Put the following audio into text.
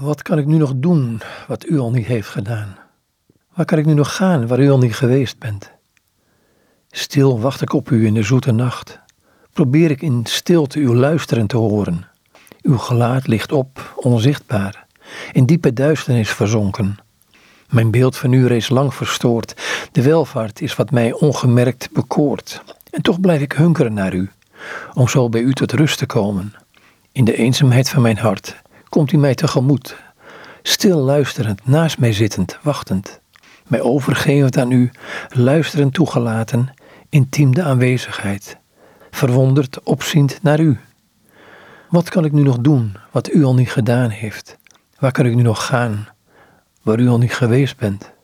Wat kan ik nu nog doen wat u al niet heeft gedaan? Waar kan ik nu nog gaan waar u al niet geweest bent? Stil wacht ik op u in de zoete nacht. Probeer ik in stilte uw luisteren te horen. Uw gelaat ligt op, onzichtbaar, in diepe duisternis verzonken. Mijn beeld van u reeds lang verstoord. De welvaart is wat mij ongemerkt bekoort. En toch blijf ik hunkeren naar u, om zo bij u tot rust te komen. In de eenzaamheid van mijn hart komt u mij tegemoet, stil luisterend, naast mij zittend, wachtend, mij overgevend aan u, luisterend toegelaten, intiem de aanwezigheid, verwonderd opziend naar u. Wat kan ik nu nog doen wat u al niet gedaan heeft? Waar kan ik nu nog gaan waar u al niet geweest bent?